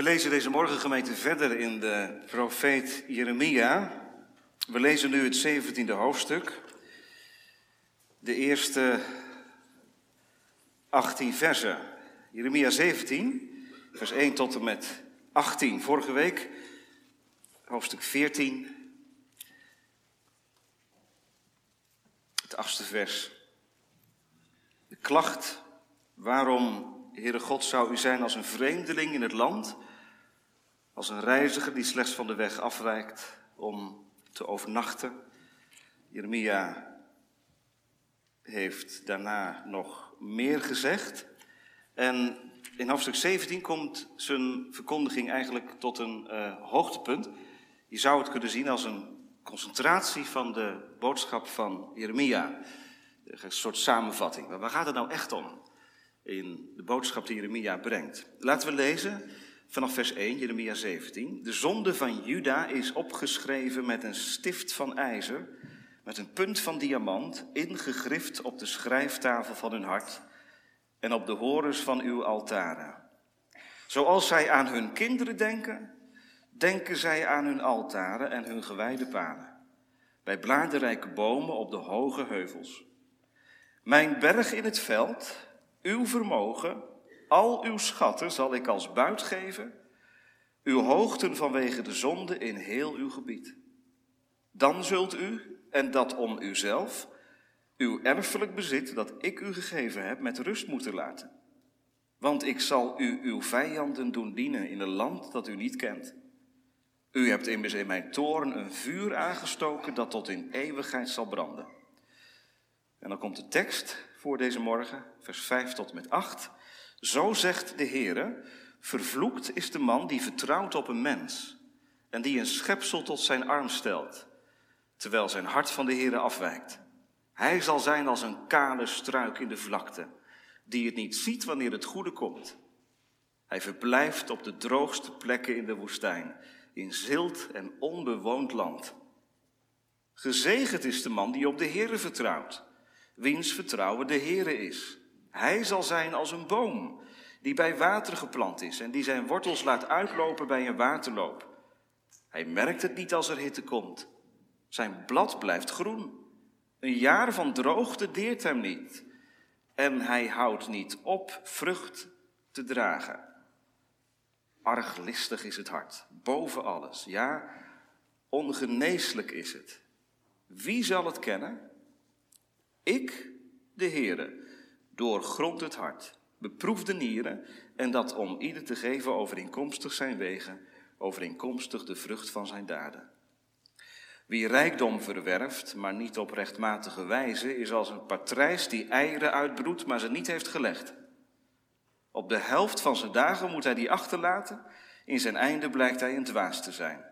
We lezen deze morgen gemeente verder in de profeet Jeremia. We lezen nu het 17e hoofdstuk. De eerste 18 versen. Jeremia 17, vers 1 tot en met 18. Vorige week hoofdstuk 14. Het achtste vers. De klacht, waarom Heere God, zou u zijn als een vreemdeling in het land, als een reiziger die slechts van de weg afwijkt om te overnachten. Jeremia heeft daarna nog meer gezegd. En in hoofdstuk 17 komt zijn verkondiging eigenlijk tot een uh, hoogtepunt. Je zou het kunnen zien als een concentratie van de boodschap van Jeremia. Een soort samenvatting. Maar waar gaat het nou echt om? in de boodschap die Jeremia brengt. Laten we lezen vanaf vers 1, Jeremia 17. De zonde van Juda is opgeschreven met een stift van ijzer, met een punt van diamant, ingegrift op de schrijftafel van hun hart en op de horens van uw altaren. Zoals zij aan hun kinderen denken, denken zij aan hun altaren en hun gewijde paden, bij bladerrijke bomen op de hoge heuvels. Mijn berg in het veld, uw vermogen, al uw schatten zal ik als buit geven, uw hoogten vanwege de zonde in heel uw gebied. Dan zult u, en dat om uzelf, uw erfelijk bezit dat ik u gegeven heb, met rust moeten laten. Want ik zal u uw vijanden doen dienen in een land dat u niet kent. U hebt immers in mijn toren een vuur aangestoken dat tot in eeuwigheid zal branden. En dan komt de tekst voor deze morgen, vers 5 tot met 8. Zo zegt de Heere, vervloekt is de man die vertrouwt op een mens en die een schepsel tot zijn arm stelt, terwijl zijn hart van de Heere afwijkt. Hij zal zijn als een kale struik in de vlakte, die het niet ziet wanneer het goede komt. Hij verblijft op de droogste plekken in de woestijn, in zilt en onbewoond land. Gezegend is de man die op de Heere vertrouwt wiens vertrouwen de Heere is. Hij zal zijn als een boom die bij water geplant is en die zijn wortels laat uitlopen bij een waterloop. Hij merkt het niet als er hitte komt. Zijn blad blijft groen. Een jaar van droogte deert hem niet. En hij houdt niet op vrucht te dragen. Arglistig is het hart, boven alles. Ja, ongeneeslijk is het. Wie zal het kennen? Ik, de Heere, doorgrond het hart, beproef de nieren en dat om ieder te geven overeenkomstig zijn wegen, overeenkomstig de vrucht van zijn daden. Wie rijkdom verwerft, maar niet op rechtmatige wijze, is als een patrijs die eieren uitbroedt, maar ze niet heeft gelegd. Op de helft van zijn dagen moet hij die achterlaten, in zijn einde blijkt hij een dwaas te zijn.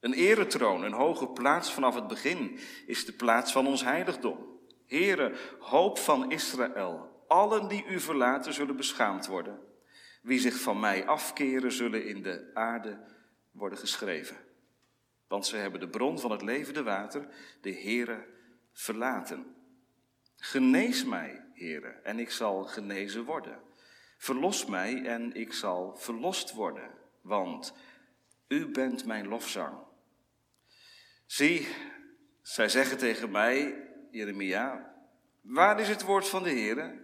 Een eretroon, een hoge plaats vanaf het begin, is de plaats van ons heiligdom. Heere, hoop van Israël, allen die u verlaten zullen beschaamd worden. Wie zich van mij afkeren, zullen in de aarde worden geschreven. Want ze hebben de bron van het levende water, de Heere, verlaten. Genees mij, Heere, en ik zal genezen worden. Verlos mij en ik zal verlost worden, want u bent mijn lofzang. Zie, zij zeggen tegen mij, Jeremia, waar is het woord van de Heer?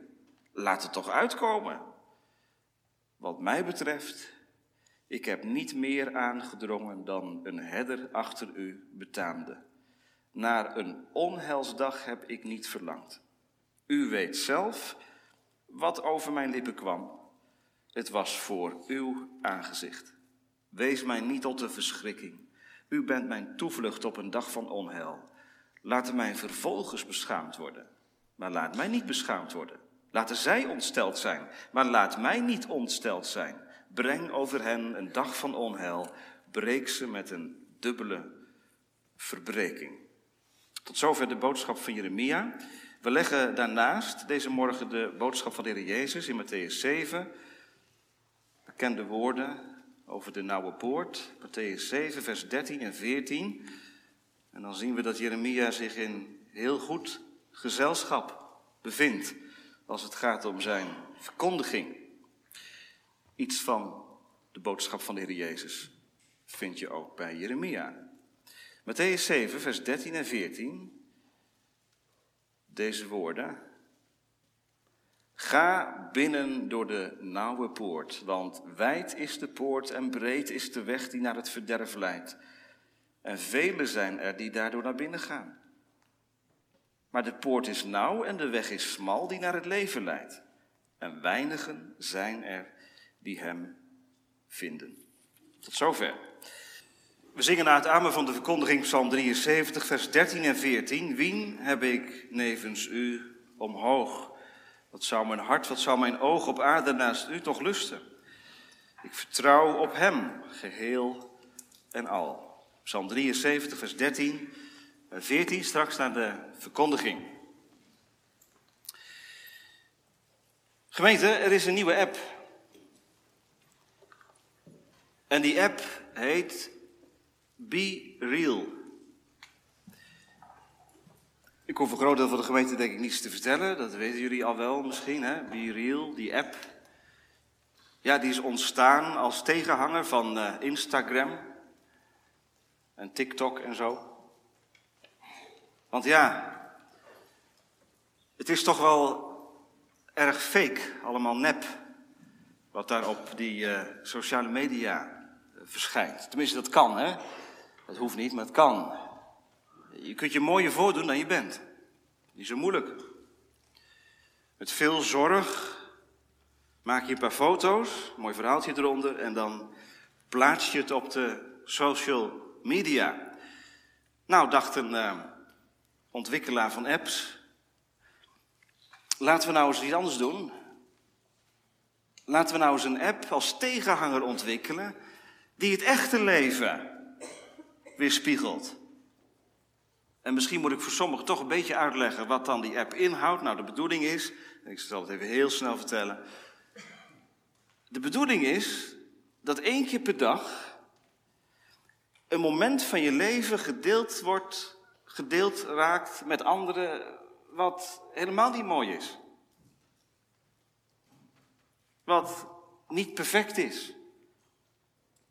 Laat het toch uitkomen. Wat mij betreft, ik heb niet meer aangedrongen dan een herder achter u betaamde. Naar een onheilsdag heb ik niet verlangd. U weet zelf wat over mijn lippen kwam. Het was voor uw aangezicht. Wees mij niet tot de verschrikking. U bent mijn toevlucht op een dag van onheil. Laten mijn vervolgers beschaamd worden, maar laat mij niet beschaamd worden. Laten zij ontsteld zijn, maar laat mij niet ontsteld zijn. Breng over hen een dag van onheil, breek ze met een dubbele verbreking. Tot zover de boodschap van Jeremia. We leggen daarnaast deze morgen de boodschap van de Heer Jezus in Matthäus 7. Bekende woorden over de nauwe poort. Matthäus 7, vers 13 en 14. En dan zien we dat Jeremia zich in heel goed gezelschap bevindt als het gaat om zijn verkondiging. Iets van de boodschap van de Heer Jezus, vind je ook bij Jeremia. Matthäus 7, vers 13 en 14. Deze woorden. Ga binnen door de nauwe poort, want wijd is de poort en breed is de weg die naar het verderf leidt. En velen zijn er die daardoor naar binnen gaan. Maar de poort is nauw en de weg is smal die naar het leven leidt. En weinigen zijn er die hem vinden. Tot zover. We zingen na het amen van de verkondiging Psalm 73, vers 13 en 14. Wien heb ik nevens u omhoog? Wat zou mijn hart, wat zou mijn oog op aarde naast u toch lusten? Ik vertrouw op hem, geheel en al. Psalm 73, vers 13 en 14, straks naar de verkondiging. Gemeente, er is een nieuwe app. En die app heet Be Real. Ik hoef een groot deel van de gemeente denk ik niets te vertellen. Dat weten jullie al wel misschien, hè? Be Real, die app. Ja, die is ontstaan als tegenhanger van uh, Instagram en TikTok en zo. Want ja, het is toch wel erg fake, allemaal nep, wat daar op die uh, sociale media verschijnt. Tenminste, dat kan, hè? Dat hoeft niet, maar het kan. Je kunt je mooier voordoen dan je bent. Niet zo moeilijk. Met veel zorg maak je een paar foto's, mooi verhaaltje eronder, en dan plaats je het op de social media. Nou, dacht een uh, ontwikkelaar van apps. Laten we nou eens iets anders doen. Laten we nou eens een app als tegenhanger ontwikkelen die het echte leven weerspiegelt. En misschien moet ik voor sommigen toch een beetje uitleggen wat dan die app inhoudt. Nou, de bedoeling is, ik zal het even heel snel vertellen. De bedoeling is dat één keer per dag een moment van je leven gedeeld wordt, gedeeld raakt met anderen, wat helemaal niet mooi is. Wat niet perfect is.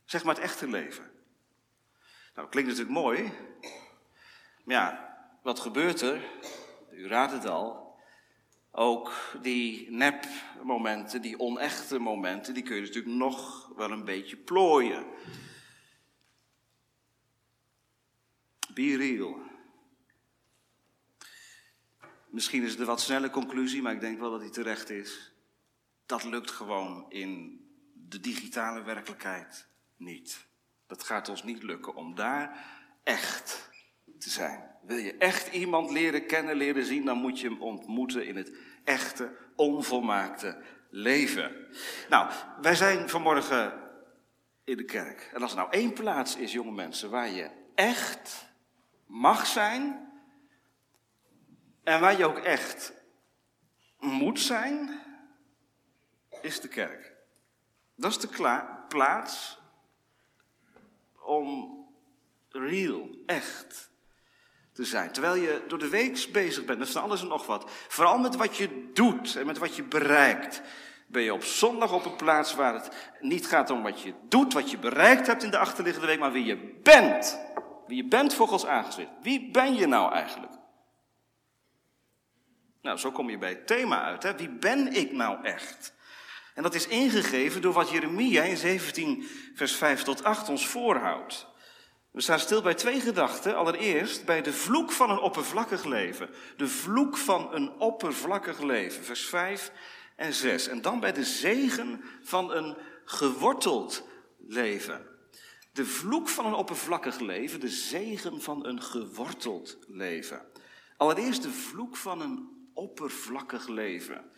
Zeg maar het echte leven. Nou, klinkt natuurlijk mooi. Maar ja, wat gebeurt er? U raadt het al. Ook die nep-momenten, die onechte momenten, die kun je natuurlijk nog wel een beetje plooien. Be real. Misschien is het een wat snelle conclusie, maar ik denk wel dat die terecht is. Dat lukt gewoon in de digitale werkelijkheid niet. Dat gaat ons niet lukken om daar echt te zijn. Wil je echt iemand leren kennen, leren zien, dan moet je hem ontmoeten in het echte, onvolmaakte leven. Nou, wij zijn vanmorgen in de kerk. En als er nou één plaats is, jonge mensen, waar je echt mag zijn en waar je ook echt moet zijn, is de kerk. Dat is de plaats om real, echt te zijn. Terwijl je door de week bezig bent met van alles en nog wat. Vooral met wat je doet en met wat je bereikt. Ben je op zondag op een plaats waar het niet gaat om wat je doet, wat je bereikt hebt in de achterliggende week, maar wie je bent. Wie je bent voor Gods aangezicht. Wie ben je nou eigenlijk? Nou, zo kom je bij het thema uit. Hè? Wie ben ik nou echt? En dat is ingegeven door wat Jeremia in 17, vers 5 tot 8 ons voorhoudt. We staan stil bij twee gedachten. Allereerst bij de vloek van een oppervlakkig leven. De vloek van een oppervlakkig leven, vers 5 en 6. En dan bij de zegen van een geworteld leven. De vloek van een oppervlakkig leven, de zegen van een geworteld leven. Allereerst de vloek van een oppervlakkig leven.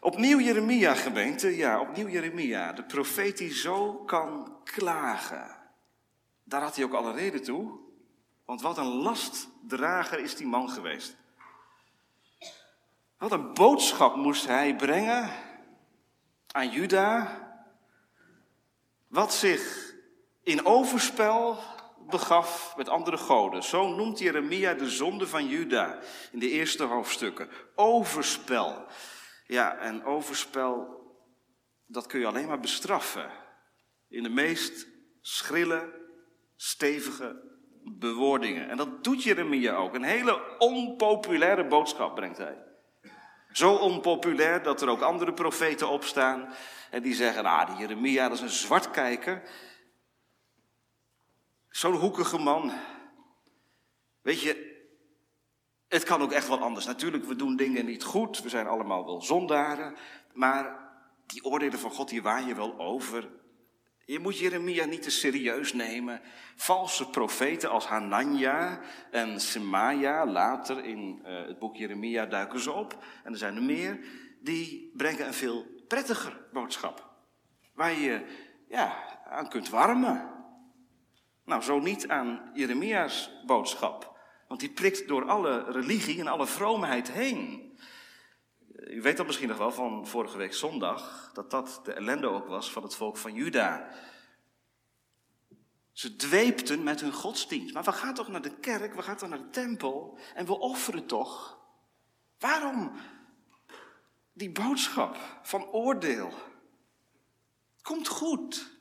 Opnieuw Jeremia, gemeente, ja, opnieuw Jeremia, de profeet die zo kan klagen. Daar had hij ook alle reden toe, want wat een lastdrager is die man geweest. Wat een boodschap moest hij brengen aan Juda, wat zich in overspel begaf met andere goden. Zo noemt Jeremia de zonde van Juda in de eerste hoofdstukken. Overspel. Ja, en overspel, dat kun je alleen maar bestraffen. In de meest schrille, stevige bewoordingen. En dat doet Jeremia ook. Een hele onpopulaire boodschap brengt hij. Zo onpopulair dat er ook andere profeten opstaan en die zeggen, ah, die Jeremia, dat is een zwartkijker. Zo'n hoekige man. Weet je, het kan ook echt wel anders. Natuurlijk, we doen dingen niet goed, we zijn allemaal wel zondaren, maar die oordelen van God, die waar je wel over. Je moet Jeremia niet te serieus nemen. Valse profeten als Hanania en Semaja, later in uh, het boek Jeremia duiken ze op. En er zijn er meer, die brengen een veel prettiger boodschap. Waar je ja, aan kunt warmen. Nou, zo niet aan Jeremia's boodschap. Want die prikt door alle religie en alle vroomheid heen. U weet dat misschien nog wel van vorige week zondag, dat dat de ellende ook was van het volk van Juda. Ze dweepten met hun godsdienst. Maar we gaan toch naar de kerk, we gaan toch naar de tempel en we offeren toch. Waarom die boodschap van oordeel? Komt goed.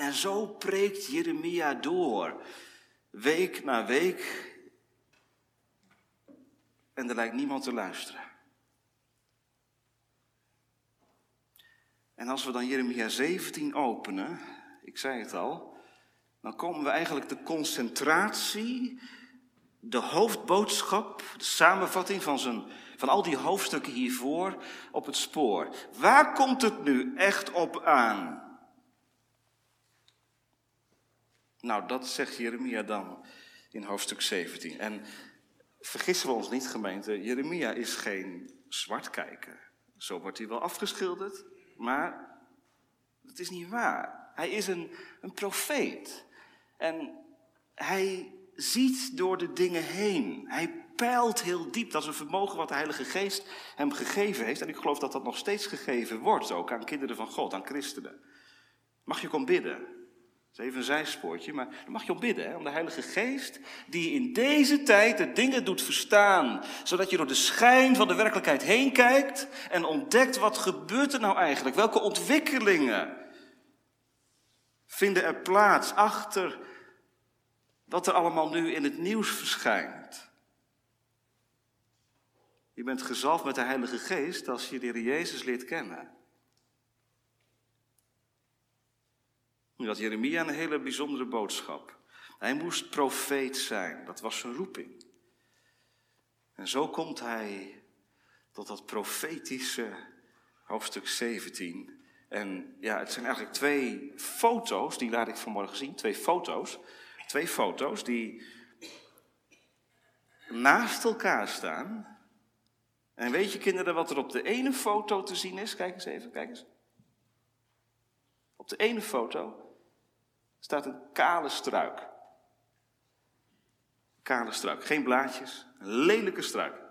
En zo preekt Jeremia door, week na week, en er lijkt niemand te luisteren. En als we dan Jeremia 17 openen, ik zei het al, dan komen we eigenlijk de concentratie, de hoofdboodschap, de samenvatting van, zijn, van al die hoofdstukken hiervoor op het spoor. Waar komt het nu echt op aan? Nou, dat zegt Jeremia dan in hoofdstuk 17. En vergissen we ons niet, gemeente, Jeremia is geen zwartkijker. Zo wordt hij wel afgeschilderd, maar dat is niet waar. Hij is een, een profeet. En hij ziet door de dingen heen. Hij peilt heel diep. Dat is een vermogen wat de Heilige Geest hem gegeven heeft. En ik geloof dat dat nog steeds gegeven wordt, ook aan kinderen van God, aan christenen. Mag je komen bidden? Dat is even een zijspoortje, maar dan mag je om bidden, hè, om de Heilige Geest, die in deze tijd de dingen doet verstaan, zodat je door de schijn van de werkelijkheid heen kijkt en ontdekt wat gebeurt er nou eigenlijk, welke ontwikkelingen vinden er plaats achter wat er allemaal nu in het nieuws verschijnt. Je bent gezalfd met de Heilige Geest als je de Heer Jezus leert kennen. Nu had Jeremia een hele bijzondere boodschap. Hij moest profeet zijn, dat was zijn roeping. En zo komt hij tot dat profetische hoofdstuk 17. En ja, het zijn eigenlijk twee foto's, die laat ik vanmorgen zien. Twee foto's. Twee foto's die naast elkaar staan. En weet je kinderen wat er op de ene foto te zien is? Kijk eens even, kijk eens. Op de ene foto staat een kale struik. Kale struik, geen blaadjes, een lelijke struik.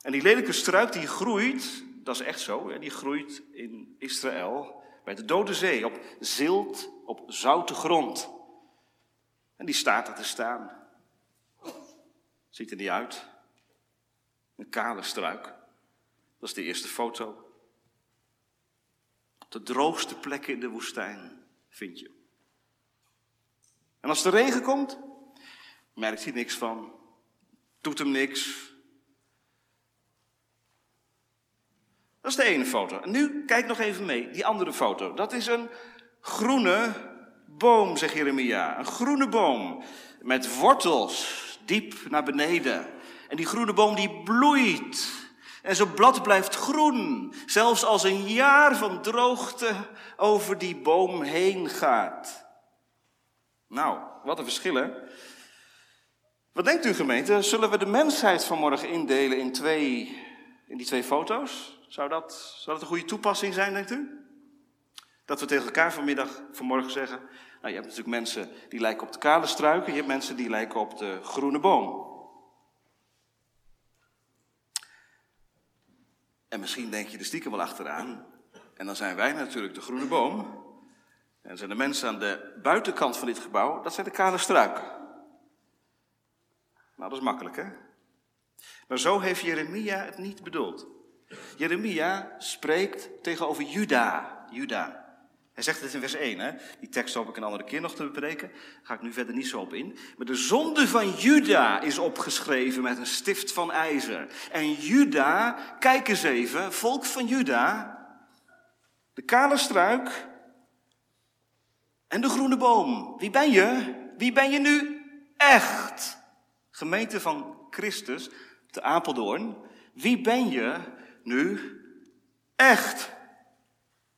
En die lelijke struik die groeit, dat is echt zo, die groeit in Israël bij de Dode Zee, op zilt, op zoute grond. En die staat er te staan. Ziet er niet uit. Een kale struik. Dat is de eerste foto. Op de droogste plekken in de woestijn vind je en als de regen komt, merkt hij niks van, doet hem niks. Dat is de ene foto. En nu kijk nog even mee, die andere foto. Dat is een groene boom, zegt Jeremia. Een groene boom met wortels diep naar beneden. En die groene boom die bloeit. En zijn blad blijft groen. Zelfs als een jaar van droogte over die boom heen gaat. Nou, wat een verschillen. Wat denkt u gemeente? Zullen we de mensheid vanmorgen indelen in, twee, in die twee foto's? Zou dat, zou dat een goede toepassing zijn, denkt u? Dat we tegen elkaar vanmiddag, vanmorgen zeggen... Nou, je hebt natuurlijk mensen die lijken op de kale struiken. Je hebt mensen die lijken op de groene boom. En misschien denk je er stiekem wel achteraan. En dan zijn wij natuurlijk de groene boom. En zijn de mensen aan de buitenkant van dit gebouw, dat zijn de kale struiken. Nou, dat is makkelijk, hè? Maar zo heeft Jeremia het niet bedoeld. Jeremia spreekt tegenover Juda. Juda. Hij zegt het in vers 1, hè? die tekst hoop ik een andere keer nog te bespreken. Daar ga ik nu verder niet zo op in. Maar de zonde van Juda is opgeschreven met een stift van ijzer. En Juda, kijk eens even, volk van Juda, de kale struik en de groene boom. Wie ben je? Wie ben je nu echt? Gemeente van Christus, te Apeldoorn. Wie ben je nu echt?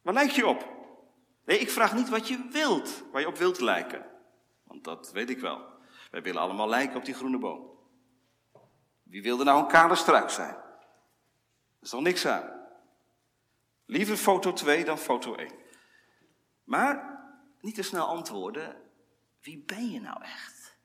Waar lijk je op? Nee, ik vraag niet wat je wilt, waar je op wilt lijken. Want dat weet ik wel. Wij willen allemaal lijken op die groene boom. Wie wilde nou een kale struik zijn? Er is niks aan. Liever foto 2 dan foto 1. Maar niet te snel antwoorden. Wie ben je nou echt?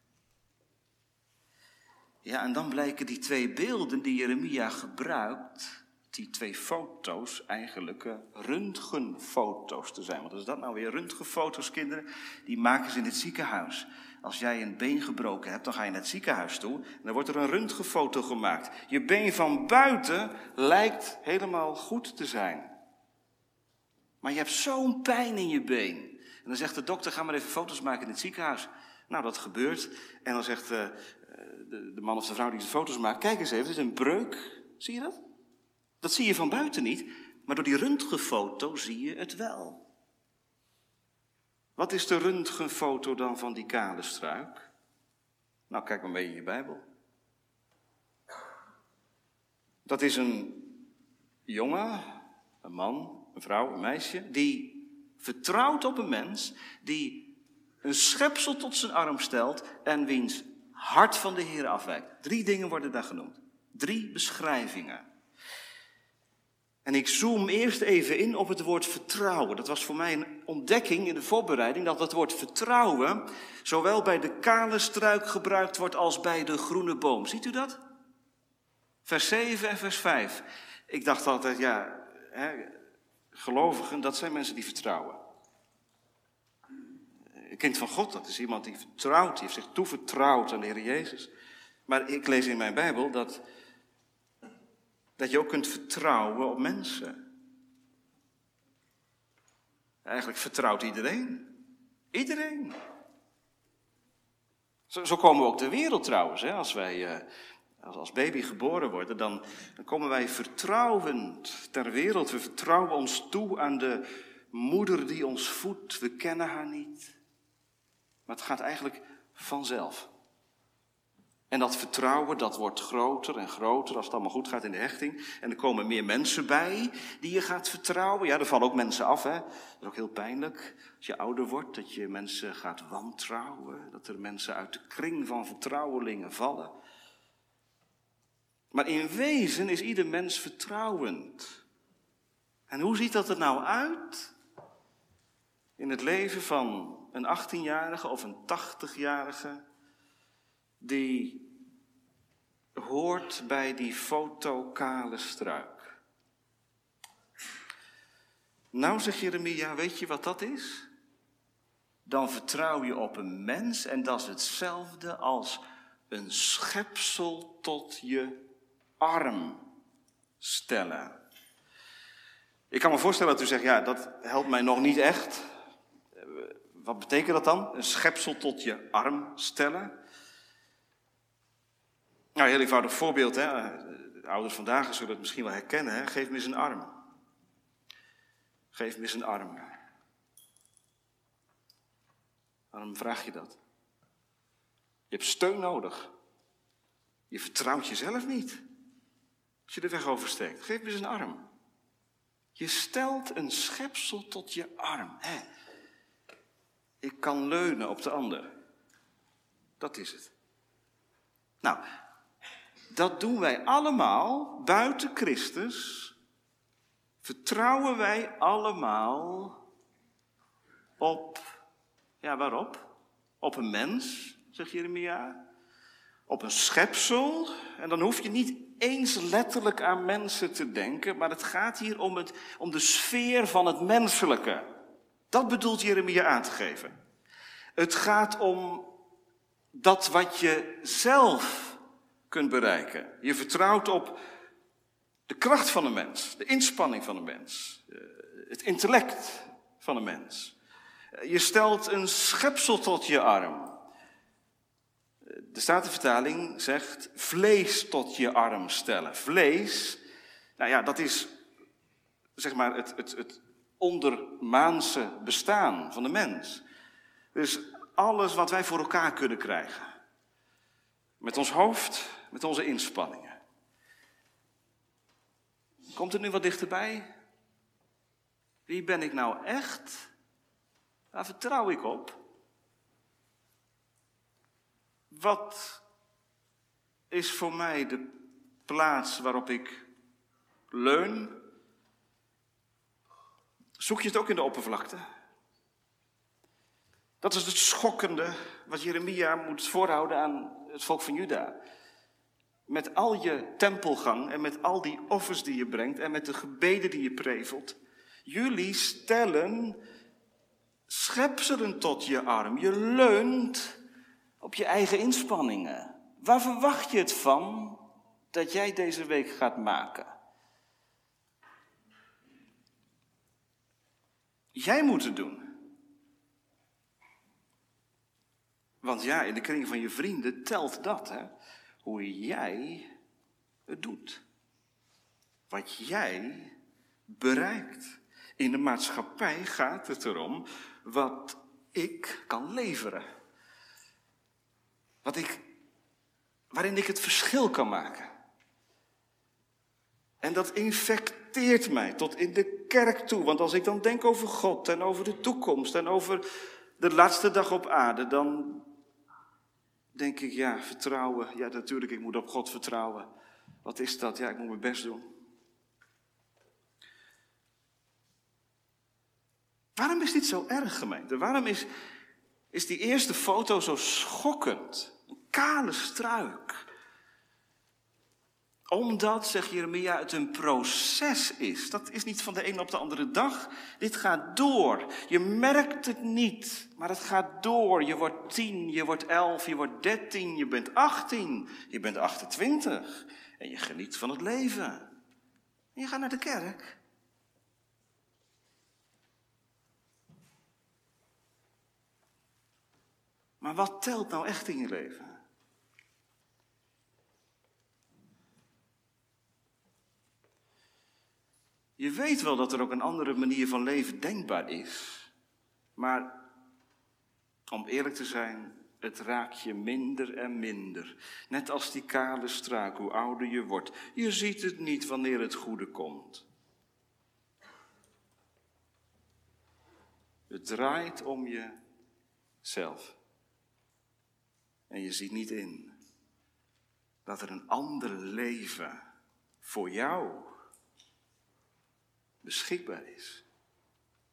Ja, en dan blijken die twee beelden die Jeremia gebruikt die twee foto's eigenlijk röntgenfoto's te zijn. Wat is dat nou weer? Röntgenfoto's, kinderen, die maken ze in het ziekenhuis. Als jij een been gebroken hebt, dan ga je naar het ziekenhuis toe en dan wordt er een röntgenfoto gemaakt. Je been van buiten lijkt helemaal goed te zijn. Maar je hebt zo'n pijn in je been. En dan zegt de dokter, ga maar even foto's maken in het ziekenhuis. Nou, dat gebeurt. En dan zegt uh, de, de, man of de vrouw die de foto's maakt, kijk eens even, dit is een breuk. Zie je dat? Dat zie je van buiten niet, maar door die röntgenfoto zie je het wel. Wat is de röntgenfoto dan van die kale struik? Nou, kijk maar mee in je Bijbel. Dat is een jongen, een man, een vrouw, een meisje, die vertrouwt op een mens, die een schepsel tot zijn arm stelt en wiens hart van de Heer afwijkt. Drie dingen worden daar genoemd. Drie beschrijvingen. En ik zoom eerst even in op het woord vertrouwen. Dat was voor mij een ontdekking in de voorbereiding dat het woord vertrouwen zowel bij de kale struik gebruikt wordt als bij de groene boom. Ziet u dat? Vers 7 en vers 5. Ik dacht altijd, ja, hè, gelovigen, dat zijn mensen die vertrouwen. Een kind van God, dat is iemand die vertrouwt, die heeft zich toevertrouwd aan de Heer Jezus. Maar ik lees in mijn Bijbel dat dat je ook kunt vertrouwen op mensen. Eigenlijk vertrouwt iedereen. Iedereen. Zo, komen we ook ter wereld trouwens. Hè? Als wij uh, als baby geboren worden, dan, dan komen wij vertrouwend ter wereld. We vertrouwen ons toe aan de moeder die ons voedt. We kennen haar niet. Maar het gaat eigenlijk vanzelf. En dat vertrouwen, dat wordt groter en groter als het allemaal goed gaat in de hechting. En er komen meer mensen bij die je gaat vertrouwen. Ja, er vallen ook mensen af, hè. Dat is ook heel pijnlijk als je ouder wordt, dat je mensen gaat wantrouwen. Dat er mensen uit de kring van vertrouwelingen vallen. Maar in wezen is ieder mens vertrouwend. En hoe ziet dat er nou uit? In het leven van een 18-jarige of een 80-jarige die hoort bij die fotokale struik. Nou, zegt Jeremia, weet je wat dat is? Dan vertrouw je op een mens en dat is hetzelfde als een schepsel tot je arm stellen. Ik kan me voorstellen dat u zegt, ja, dat helpt mij nog niet echt. Wat betekent dat dan? Een schepsel tot je arm stellen? Nou, heel eenvoudig voorbeeld. Hè? De ouders vandaag zullen het misschien wel herkennen. Hè? Geef me eens een arm. Geef me eens een arm. Waarom vraag je dat? Je hebt steun nodig. Je vertrouwt jezelf niet. Als je de weg oversteekt. Geef me eens een arm. Je stelt een schepsel tot je arm. Hè? Ik kan leunen op de ander. Dat is het. Nou, dat doen wij allemaal buiten Christus. Vertrouwen wij allemaal op, ja waarop? Op een mens, zegt Jeremia. Op een schepsel. En dan hoef je niet eens letterlijk aan mensen te denken, maar het gaat hier om, het, om de sfeer van het menselijke. Dat bedoelt Jeremia aan te geven. Het gaat om dat wat je zelf kunt bereiken. Je vertrouwt op de kracht van een mens, de inspanning van een mens, eh, het intellect van een mens. Je stelt een schepsel tot je arm. De Statenvertaling zegt vlees tot je arm stellen. Vlees, nou ja, dat is zeg maar het, het, het ondermaanse bestaan van de mens. Dus alles wat wij voor elkaar kunnen krijgen. Met ons hoofd, met onze inspanningen. Komt het nu wat dichterbij? Wie ben ik nou echt? Waar vertrouw ik op? Wat is voor mij de plaats waarop ik leun? Zoek je het ook in de oppervlakte? Dat is het schokkende wat Jeremia moet voorhouden aan het volk van Juda. Met al je tempelgang en met al die offers die je brengt en met de gebeden die je prevelt. Jullie stellen schepselen tot je arm. Je leunt op je eigen inspanningen. Waar verwacht je het van dat jij deze week gaat maken? Jij moet het doen. Want ja, in de kring van je vrienden telt dat, hè? Hoe jij het doet. Wat jij bereikt. In de maatschappij gaat het erom wat ik kan leveren. Wat ik, waarin ik het verschil kan maken. En dat infecteert mij tot in de kerk toe. Want als ik dan denk over God en over de toekomst en over de laatste dag op aarde, dan denk ik, ja, vertrouwen. Ja, natuurlijk, ik moet op God vertrouwen. Wat is dat? Ja, ik moet mijn best doen. Waarom is dit zo erg, gemeente? Waarom is, is die eerste foto zo schokkend? Kale struik. Omdat, zegt Jeremia, het een proces is. Dat is niet van de ene op de andere dag. Dit gaat door. Je merkt het niet, maar het gaat door. Je wordt tien, je wordt elf, je wordt dertien, je bent achttien, je bent 28. En je geniet van het leven. En je gaat naar de kerk. Maar wat telt nou echt in je leven? Je weet wel dat er ook een andere manier van leven denkbaar is. Maar om eerlijk te zijn, het raakt je minder en minder. Net als die kale struik, hoe ouder je wordt. Je ziet het niet wanneer het goede komt. Het draait om jezelf. En je ziet niet in dat er een ander leven voor jou beschikbaar is.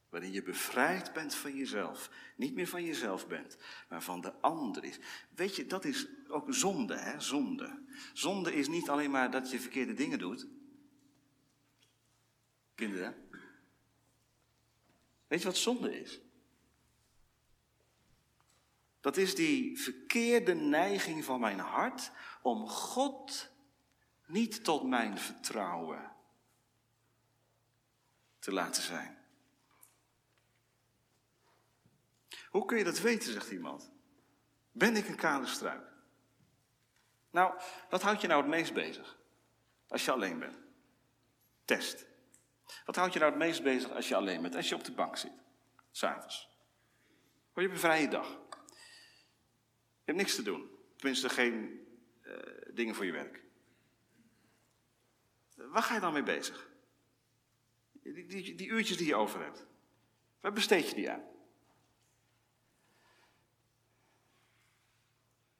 Waarin je bevrijd bent van jezelf. Niet meer van jezelf bent, maar van de ander is. Weet je, dat is ook zonde, hè? Zonde. Zonde is niet alleen maar dat je verkeerde dingen doet. Kinderen. Weet je wat zonde is? Dat is die verkeerde neiging van mijn hart om God niet tot mijn vertrouwen te laten zijn. Hoe kun je dat weten, zegt iemand? Ben ik een kale struik? Nou, wat houdt je nou het meest bezig als je alleen bent? Test. Wat houdt je nou het meest bezig als je alleen bent, als je op de bank zit, s'avonds? je hebt een vrije dag. Je hebt niks te doen. Tenminste, geen uh, dingen voor je werk. Waar ga je dan mee bezig? Die, die, uurtjes die je over hebt. Waar besteed je die aan?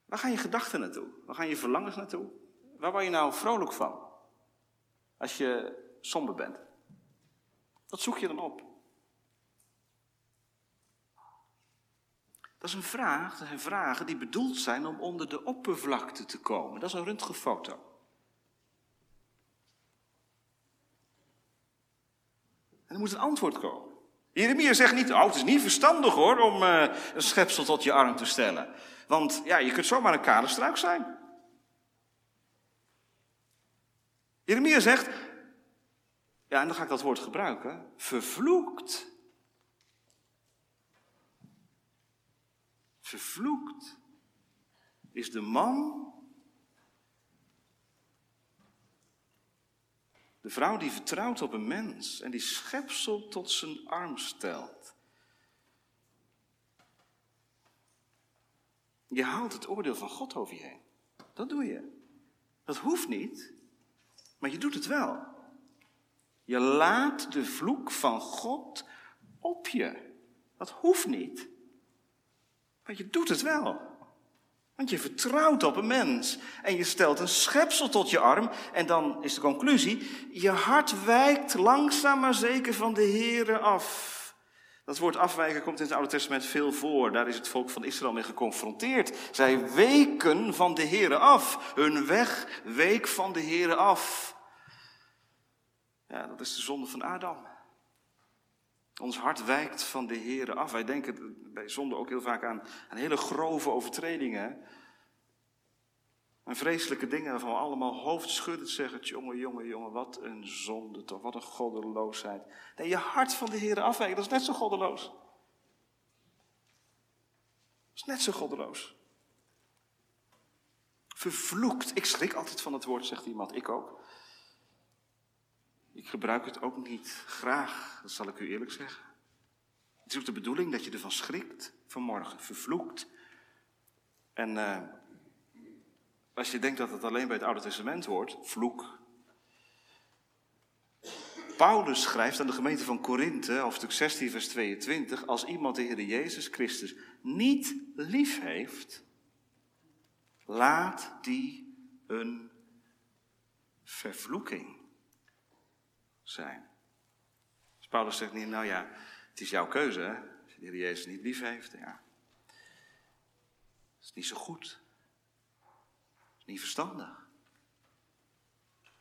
Waar gaan je gedachten naartoe? Waar gaan je verlangens naartoe? Waar word je nou vrolijk van? Als je somber bent. Wat zoek je dan op? Dat is een vraag, dat zijn vragen die bedoeld zijn om onder de oppervlakte te komen. Dat is een röntgenfoto. er moet een antwoord komen. Jeremia zegt niet, oh, het is niet verstandig hoor, om eh, een schepsel tot je arm te stellen. Want ja, je kunt zomaar een kale struik zijn. Jeremia zegt, ja, en dan ga ik dat woord gebruiken, vervloekt. Vervloekt is de man de vrouw die vertrouwt op een mens en die schepsel tot zijn arm stelt. Je haalt het oordeel van God over je heen. Dat doe je. Dat hoeft niet, maar je doet het wel. Je laat de vloek van God op je. Dat hoeft niet, maar je doet het wel. Want je vertrouwt op een mens en je stelt een schepsel tot je arm en dan is de conclusie, je hart wijkt langzaam maar zeker van de Here af. Dat woord afwijken komt in het Oude Testament veel voor. Daar is het volk van Israël mee geconfronteerd. Zij weken van de Here af. Hun weg week van de Here af. Ja, dat is de zonde van Adam. Ons hart wijkt van de Here af. Wij denken bij zonde ook heel vaak aan, aan hele grove overtredingen. En vreselijke dingen waarvan we allemaal hoofdschuddend zeggen: jongen, jongen, jongen, wat een zonde toch, wat een goddeloosheid. Nee, je hart van de Heer afwijken, dat is net zo goddeloos. Dat is net zo goddeloos. Vervloekt. Ik schrik altijd van het woord, zegt iemand. Ik ook. Ik gebruik het ook niet graag, dat zal ik u eerlijk zeggen. Het is ook de bedoeling dat je ervan schrikt vanmorgen. Vervloekt. En. Uh, als je denkt dat het alleen bij het Oude Testament hoort, vloek. Paulus schrijft aan de gemeente van Korinthe, hoofdstuk 16, vers 22, als iemand de Heer Jezus Christus niet lief heeft, laat die een vervloeking zijn. Dus Paulus zegt niet, nou ja, het is jouw keuze, hè? als je de Heer Jezus niet lief heeft, ja. Dat is niet zo goed niet verstandig.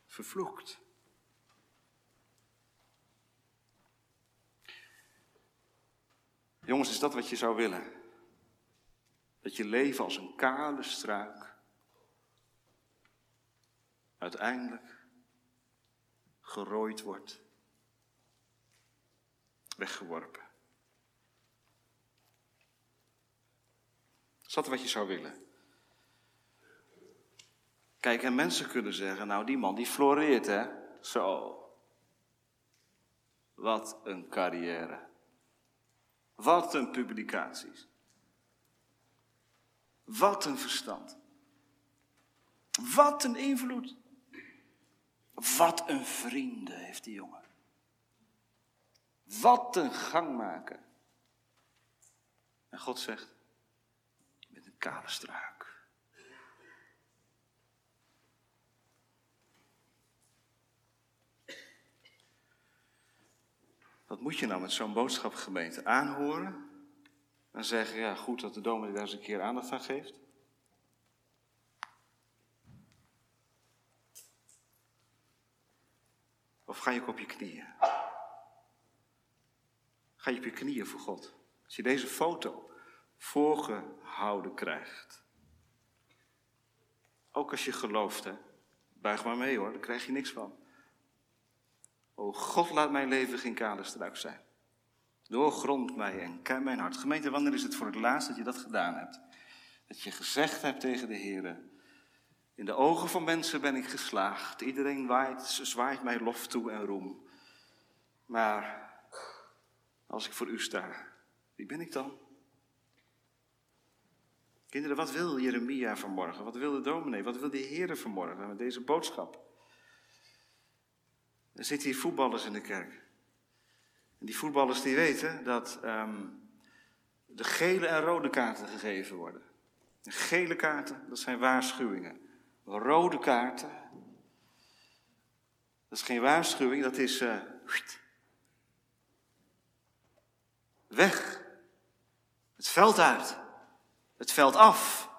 Vervloekt. Jongens, is dat wat je zou willen? Dat je leven als een kale struik uiteindelijk gerooid wordt, weggeworpen. Is dat wat je zou willen? Kijk, en mensen kunnen zeggen, nou die man die floreert hè. Zo. Wat een carrière. Wat een publicaties. Wat een verstand. Wat een invloed. Wat een vrienden heeft die jongen. Wat een gangmaker. En God zegt, met een kale struik. Wat moet je nou met zo'n boodschapgemeente aanhoren? En zeggen, ja, goed dat de dominee daar eens een keer aandacht aan geeft. Ga je op je knieën? Ga je op je knieën voor God? Als je deze foto voorgehouden krijgt. Ook als je gelooft. Buig maar mee hoor, daar krijg je niks van. O God, laat mijn leven geen kale struik zijn. Doorgrond mij en ken mijn hart. Gemeente, wanneer is het voor het laatst dat je dat gedaan hebt? Dat je gezegd hebt tegen de Heer: In de ogen van mensen ben ik geslaagd. Iedereen waait, zwaait mij lof toe en roem. Maar als ik voor u sta, wie ben ik dan? Kinderen, wat wil Jeremia vanmorgen? Wat wil de dominee? Wat wil de Heer vanmorgen met deze boodschap? Er zitten hier voetballers in de kerk. En die voetballers die weten dat um, de gele en rode kaarten gegeven worden. De gele kaarten, dat zijn waarschuwingen. Rode kaarten, dat is geen waarschuwing, dat is uh, weg. Het veld uit. Het veld af.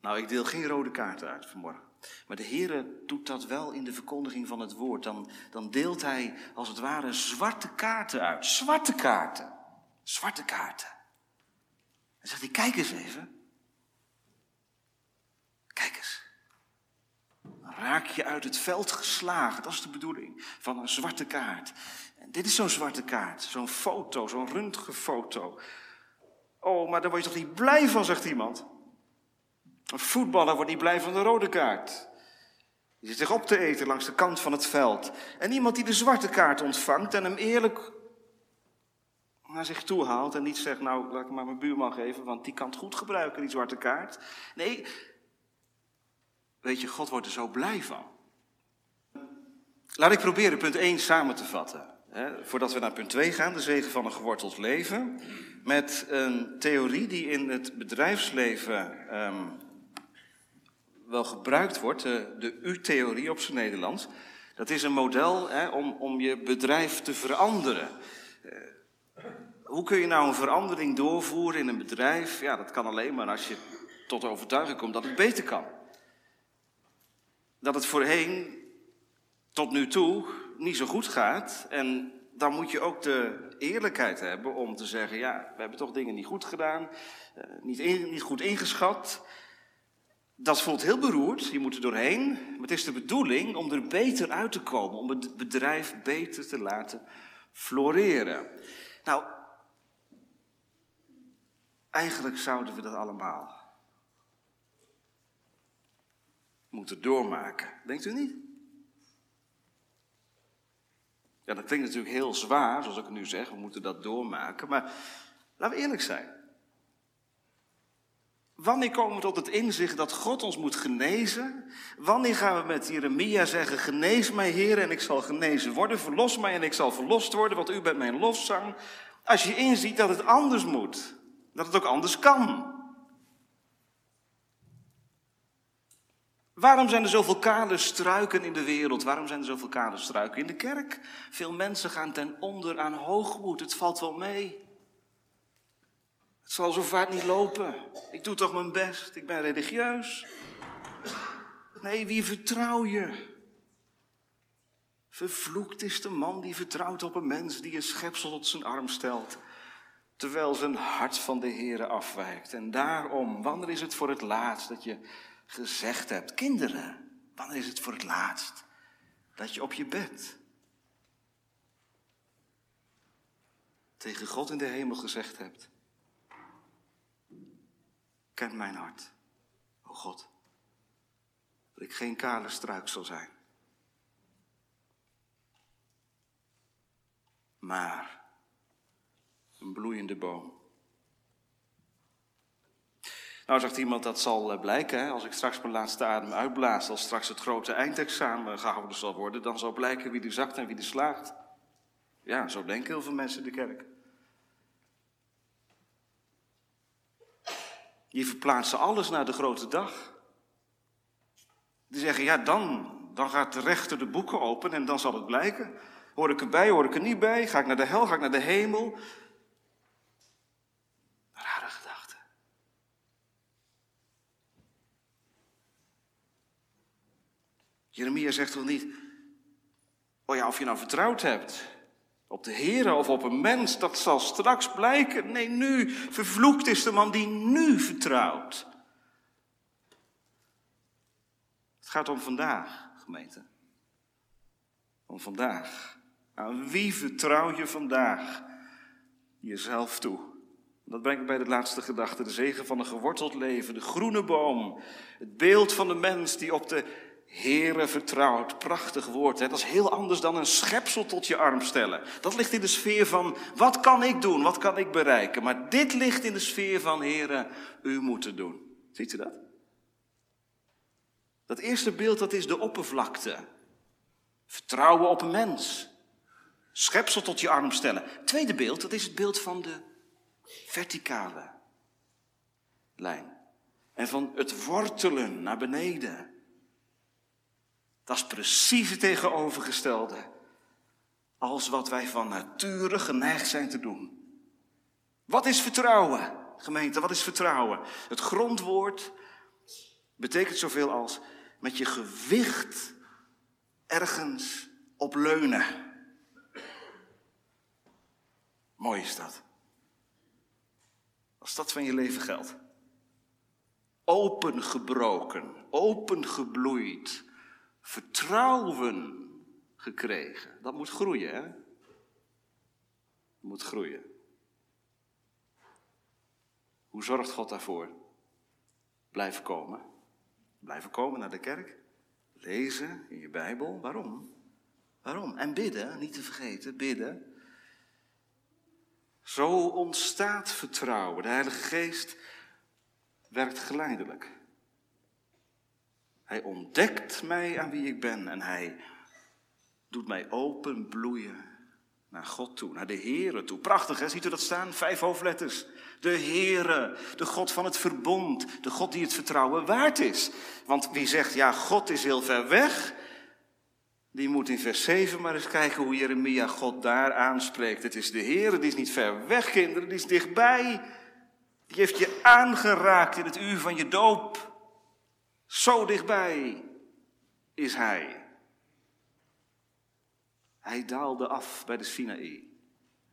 Nou, ik deel geen rode kaarten uit vanmorgen. Maar de Heer doet dat wel in de verkondiging van het woord. Dan, dan deelt hij als het ware zwarte kaarten uit. Zwarte kaarten. Zwarte kaarten. En zegt hij, kijk eens even. Kijk eens. Dan raak je uit het veld geslagen. Dat is de bedoeling van een zwarte kaart. Dit is zo'n zwarte kaart, zo'n foto, zo'n röntgenfoto. Oh, maar daar word je toch niet blij van, zegt iemand. Een voetballer wordt niet blij van de rode kaart. Die zit zich op te eten langs de kant van het veld. En iemand die de zwarte kaart ontvangt en hem eerlijk naar zich toe haalt en niet zegt, nou laat ik maar mijn buurman geven, want die kan het goed gebruiken, die zwarte kaart. Nee, weet je, God wordt er zo blij van. Laat ik proberen punt 1 samen te vatten. Hè, voordat we naar punt 2 gaan, de zegen van een geworteld leven. Met een theorie die in het bedrijfsleven um, wel gebruikt wordt, de, U-theorie op zijn Nederlands. Dat is een model hè, om, om je bedrijf te veranderen. Uh, hoe kun je nou een verandering doorvoeren in een bedrijf? Ja, dat kan alleen maar als je tot overtuiging komt dat het beter kan. Dat het voorheen tot nu toe niet zo goed gaat. En dan moet je ook de eerlijkheid hebben om te zeggen: ja, we hebben toch dingen niet goed gedaan, uh, niet, niet goed ingeschat. Dat voelt heel beroerd, je moet er doorheen. Maar het is de bedoeling om er beter uit te komen, om het bedrijf beter te laten floreren. Nou, eigenlijk zouden we dat allemaal moeten doormaken. Denkt u niet? Ja, dat klinkt natuurlijk heel zwaar, zoals ik nu zeg, we moeten dat doormaken. Maar laten we eerlijk zijn. Wanneer komen we tot het inzicht dat God ons moet genezen? Wanneer gaan we met Jeremia zeggen: Genees mij, Heer, en ik zal genezen worden. Verlos mij en ik zal verlost worden, want u bent mijn lofzang. Als je inziet dat het anders moet, dat het ook anders kan. Waarom zijn er zoveel kale struiken in de wereld? Waarom zijn er zoveel kale struiken in de kerk? Veel mensen gaan ten onder aan hoogmoed. Het valt wel mee. Het zal zo vaak niet lopen. Ik doe toch mijn best. Ik ben religieus. Nee, wie vertrouw je? Vervloekt is de man die vertrouwt op een mens die een schepsel tot zijn arm stelt, terwijl zijn hart van de Here afwijkt. En daarom, wanneer is het voor het laatst dat je gezegd hebt, kinderen, wanneer is het voor het laatst dat je op je bed tegen God in de hemel gezegd hebt, ken mijn hart, o God, dat ik geen kale struik zal zijn. Maar een bloeiende boom. Nou, zegt iemand, dat zal eh, blijken. Hè? Als ik straks mijn laatste adem uitblaas, als straks het grote eindexamen gehouden zal worden, dan zal blijken wie er zakt en wie er slaagt. Ja, zo denken heel veel mensen in de kerk. Die verplaatsen alles naar de grote dag. Die zeggen, ja, dan, dan gaat de rechter de boeken open en dan zal het blijken. Hoor ik erbij, hoor ik er niet bij? Ga ik naar de hel, ga ik naar de hemel? Jeremia zegt toch niet, oh ja, of je nou vertrouwd hebt op de Heer of op een mens, dat zal straks blijken. Nee, nu, vervloekt is de man die nu vertrouwt. Het gaat om vandaag, gemeente. Om vandaag. Aan wie vertrouw je vandaag? Jezelf toe. Dat brengt me bij de laatste gedachte. De zegen van een geworteld leven. De groene boom. Het beeld van de mens die op de Heere vertrouwd, prachtig woord. Hè? Dat is heel anders dan een schepsel tot je arm stellen. Dat ligt in de sfeer van, wat kan ik doen, wat kan ik bereiken? Maar dit ligt in de sfeer van, Heere, u moet het doen. Ziet u dat? Dat eerste beeld, dat is de oppervlakte. Vertrouwen op een mens. Schepsel tot je arm stellen. Tweede beeld, dat is het beeld van de verticale lijn. En van het wortelen naar beneden. Dat is precies het tegenovergestelde als wat wij van nature geneigd zijn te doen. Wat is vertrouwen, gemeente? Wat is vertrouwen? Het grondwoord betekent zoveel als met je gewicht ergens op leunen. Mooi is dat. Als dat van je leven geldt. Opengebroken, opengebloeid, vertrouwen gekregen. Dat moet groeien, hè? moet groeien. Hoe zorgt God daarvoor? Blijven komen. Blijven komen naar de kerk. Lezen in je Bijbel. Waarom? Waarom? En bidden, niet te vergeten, bidden. Zo ontstaat vertrouwen. De Heilige Geest werkt geleidelijk. Hij ontdekt mij aan wie ik ben en hij doet mij openbloeien naar God toe, naar de Here toe. Prachtig, hè? Ziet u dat staan? Vijf hoofdletters. De Heere, de God van het verbond, de God die het vertrouwen waard is. Want wie zegt, ja, God is heel ver weg, die moet in vers 7 maar eens kijken hoe Jeremia God daar aanspreekt. Het is de Heere, die is niet ver weg, kinderen, die is dichtbij. Die heeft je aangeraakt in het uur van je doop. Zo dichtbij is Hij. Hij daalde af bij de Sinaï.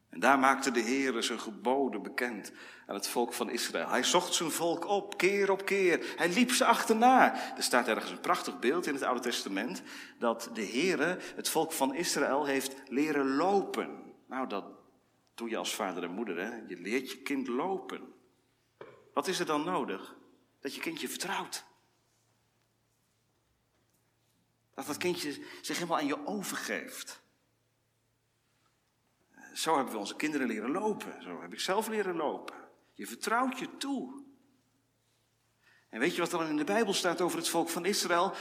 En daar maakte de Heer zijn geboden bekend aan het volk van Israël. Hij zocht zijn volk op, keer op keer. Hij liep ze achterna. Er staat ergens een prachtig beeld in het Oude Testament dat de Heer het volk van Israël heeft leren lopen. Nou, dat doe je als vader en moeder, hè? Je leert je kind lopen. Wat is er dan nodig? Dat je kindje vertrouwt. Dat dat kindje zich helemaal aan je overgeeft. Zo hebben we onze kinderen leren lopen. Zo heb ik zelf leren lopen. Je vertrouwt je toe. En weet je wat er in de Bijbel staat over het volk van Israël?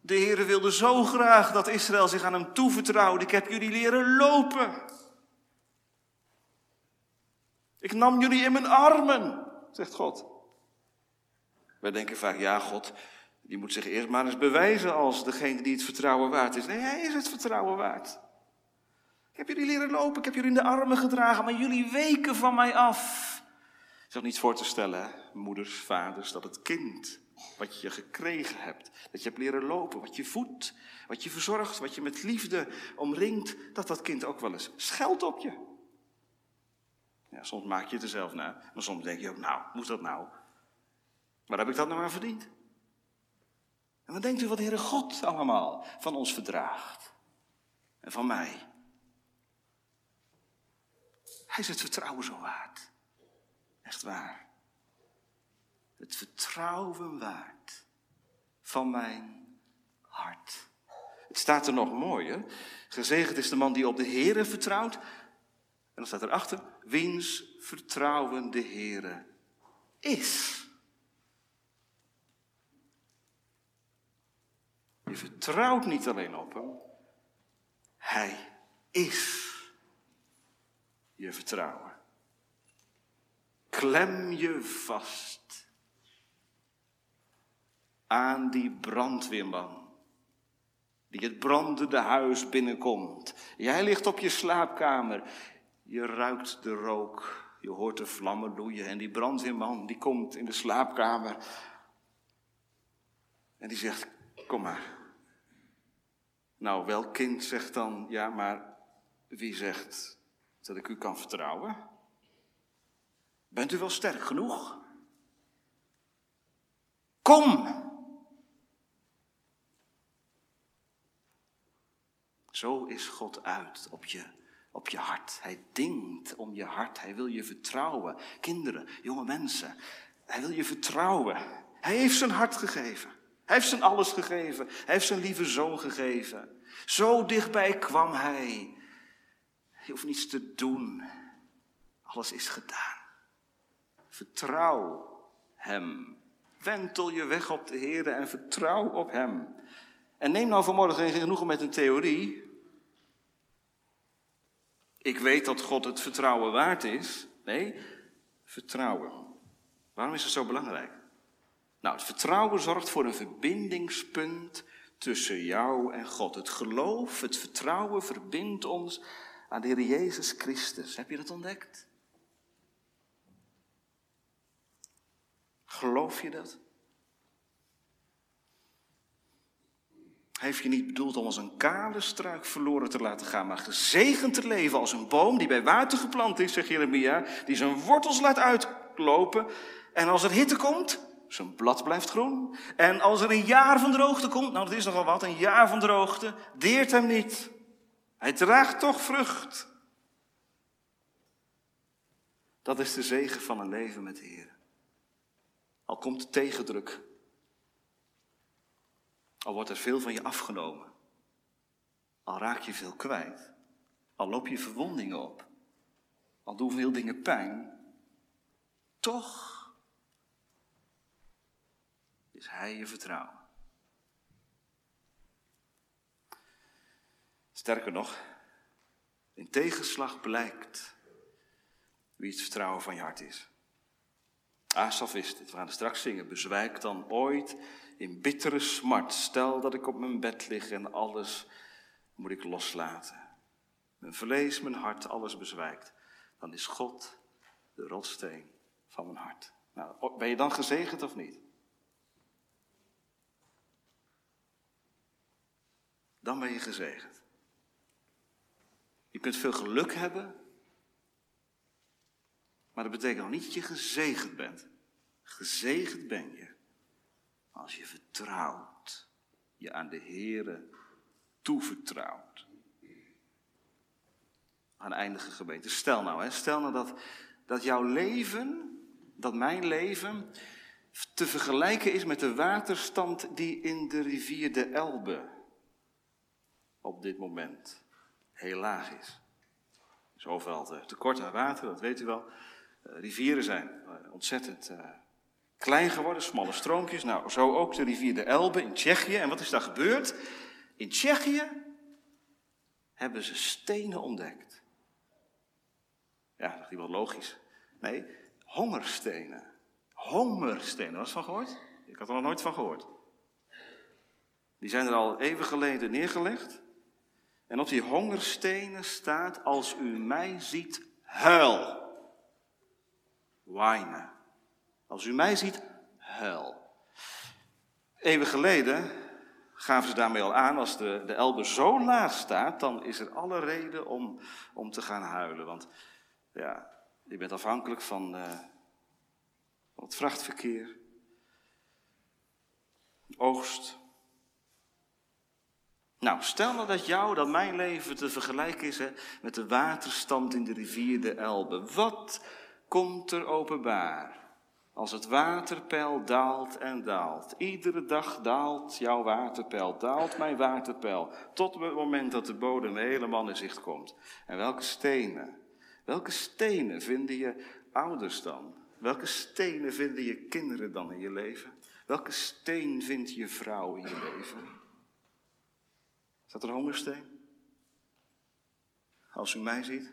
De Heere wilde zo graag dat Israël zich aan hem toevertrouwde. Ik heb jullie leren lopen. Ik nam jullie in mijn armen, zegt God. Wij denken vaak, ja, God, die moet zich eerst maar eens bewijzen als degene die het vertrouwen waard is. Nee, hij is het vertrouwen waard. Ik heb jullie leren lopen, ik heb jullie in de armen gedragen, maar jullie weken van mij af. Het is niet voor te stellen, moeders, vaders, dat het kind wat je gekregen hebt, dat je hebt leren lopen, wat je voedt, wat je verzorgt, wat je met liefde omringt, dat dat kind ook wel eens scheldt op je. Ja, soms maak je het er zelf naar, maar soms denk je ook, nou, moet dat nou? Waar heb ik dat nou aan verdiend? En wat denkt u wat de Heere God allemaal van ons verdraagt? En van mij? Hij is het vertrouwen zo waard. Echt waar. Het vertrouwen waard van mijn hart. Het staat er nog mooier. Gezegend is de man die op de Heere vertrouwt. En dan staat erachter, wiens vertrouwen de Heere is. Vertrouwt niet alleen op hem, hij is je vertrouwen. Klem je vast aan die brandweerman die het brandende huis binnenkomt. Jij ligt op je slaapkamer, je ruikt de rook, je hoort de vlammen loeien en die brandweerman die komt in de slaapkamer en die zegt, kom maar. Nou, welk kind zegt dan, ja, maar wie zegt dat ik u kan vertrouwen? Bent u wel sterk genoeg? Kom! Zo is God uit op je, op je hart. Hij dingt om je hart. Hij wil je vertrouwen. Kinderen, jonge mensen. Hij wil je vertrouwen. Hij heeft zijn hart gegeven. Hij heeft zijn alles gegeven. Hij heeft zijn lieve zoon gegeven. Zo dichtbij kwam hij. Je hoeft niets te doen. Alles is gedaan. Vertrouw Hem. Wentel je weg op de Heer en vertrouw op Hem. En neem nou vanmorgen geen genoegen met een theorie. Ik weet dat God het vertrouwen waard is. Nee, vertrouwen. Waarom is het zo belangrijk? Nou, het vertrouwen zorgt voor een verbindingspunt tussen jou en God. Het geloof, het vertrouwen verbindt ons aan de Heer Jezus Christus. Heb je dat ontdekt? Geloof je dat? Heeft je niet bedoeld om als een kale struik verloren te laten gaan, maar gezegend te leven als een boom die bij water geplant is, zegt Jeremia, die zijn wortels laat uitlopen. En als er hitte komt, zijn blad blijft groen. En als er een jaar van droogte komt, nou dat is nogal wat, een jaar van droogte, deert hem niet. Hij draagt toch vrucht. Dat is de zegen van een leven met de Heer. Al komt de tegendruk. Al wordt er veel van je afgenomen. Al raak je veel kwijt. Al loop je verwondingen op. Al doen veel dingen pijn. Toch is Hij je vertrouwen. Sterker nog, in tegenslag blijkt wie het vertrouwen van je hart is. Asaf is dit, we gaan straks zingen. Bezwijk dan ooit in bittere smart. Stel dat ik op mijn bed lig en alles moet ik loslaten. Mijn vlees, mijn hart, alles bezwijkt. Dan is God de rotsteen van mijn hart. Nou, ben je dan gezegend of niet? Dan ben je gezegend. Je kunt veel geluk hebben, maar dat betekent nog niet dat je gezegend bent. Gezegend ben je als je vertrouwt, je aan de Here toevertrouwt. Aan eindige gemeente. Stel nou, hè, stel nou dat, dat jouw leven, dat mijn leven, te vergelijken is met de waterstand die in de rivier de Elbe op dit moment heel laag is. Er is overal tekort aan water, dat weet u wel. Uh, rivieren zijn uh, ontzettend uh, klein geworden, smalle stroompjes. Nou, zo ook de rivier de Elbe in Tsjechië. En wat is daar gebeurd? In Tsjechië hebben ze stenen ontdekt. Ja, dat is wel logisch. Nee, hongerstenen. Hongerstenen, was van gehoord? Ik had er nog nooit van gehoord. Die zijn er al even geleden neergelegd. En op die hongerstenen staat, als u mij ziet, huil. Wijnen. Als u mij ziet, huil. Even geleden gaven ze daarmee al aan, als de, de Elbe zo laag staat, dan is er alle reden om, om te gaan huilen. Want ja, je bent afhankelijk van, uh, van het vrachtverkeer, oogst, nou, stel nou dat jou, dat mijn leven te vergelijken is met de waterstand in de rivier de Elbe. Wat komt er openbaar? Als het waterpeil daalt en daalt. Iedere dag daalt jouw waterpeil, daalt mijn waterpeil. Tot het moment dat de bodem helemaal in zicht komt. En welke stenen? Welke stenen vinden je ouders dan? Welke stenen vinden je kinderen dan in je leven? Welke steen vindt je vrouw in je leven? Staat er hongersteen? Als u mij ziet,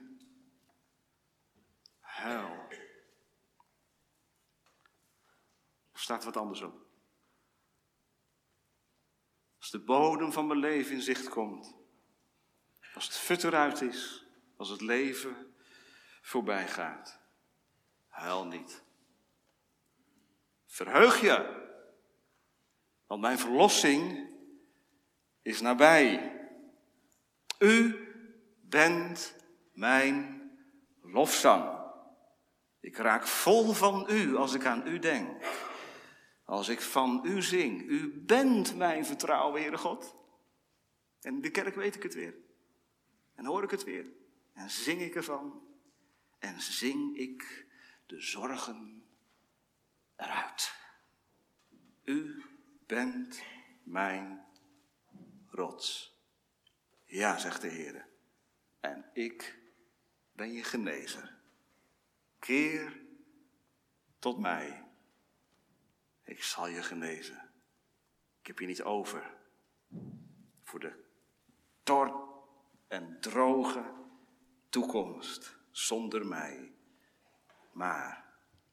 huil. Of staat wat anders op? Als de bodem van mijn leven in zicht komt, als het fut eruit is, als het leven voorbij gaat, huil niet. Verheug je, want mijn verlossing is nabij. U bent mijn lofzang. Ik raak vol van u als ik aan u denk. Als ik van u zing. U bent mijn vertrouwen, Heere God. En in de kerk weet ik het weer. En hoor ik het weer. En zing ik ervan. En zing ik de zorgen eruit. U bent mijn rots. Ja, zegt de Heer. En ik ben je genezer. Keer tot mij. Ik zal je genezen. Ik heb je niet over voor de tor en droge toekomst zonder mij. Maar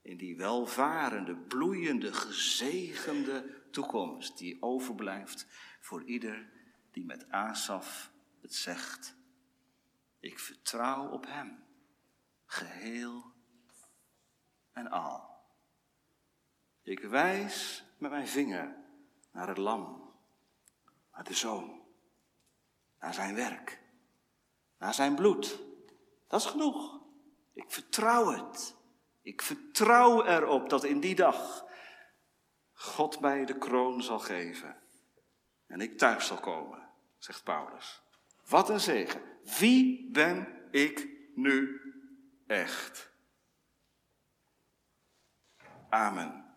in die welvarende, bloeiende, gezegende toekomst die overblijft voor ieder die met Asaf het zegt. Ik vertrouw op Hem, geheel en al. Ik wijs met mijn vinger naar het lam, naar de zoon, naar zijn werk, naar zijn bloed. Dat is genoeg. Ik vertrouw het. Ik vertrouw erop dat in die dag God mij de kroon zal geven en ik thuis zal komen, zegt Paulus. Wat een zegen. Wie ben ik nu echt? Amen.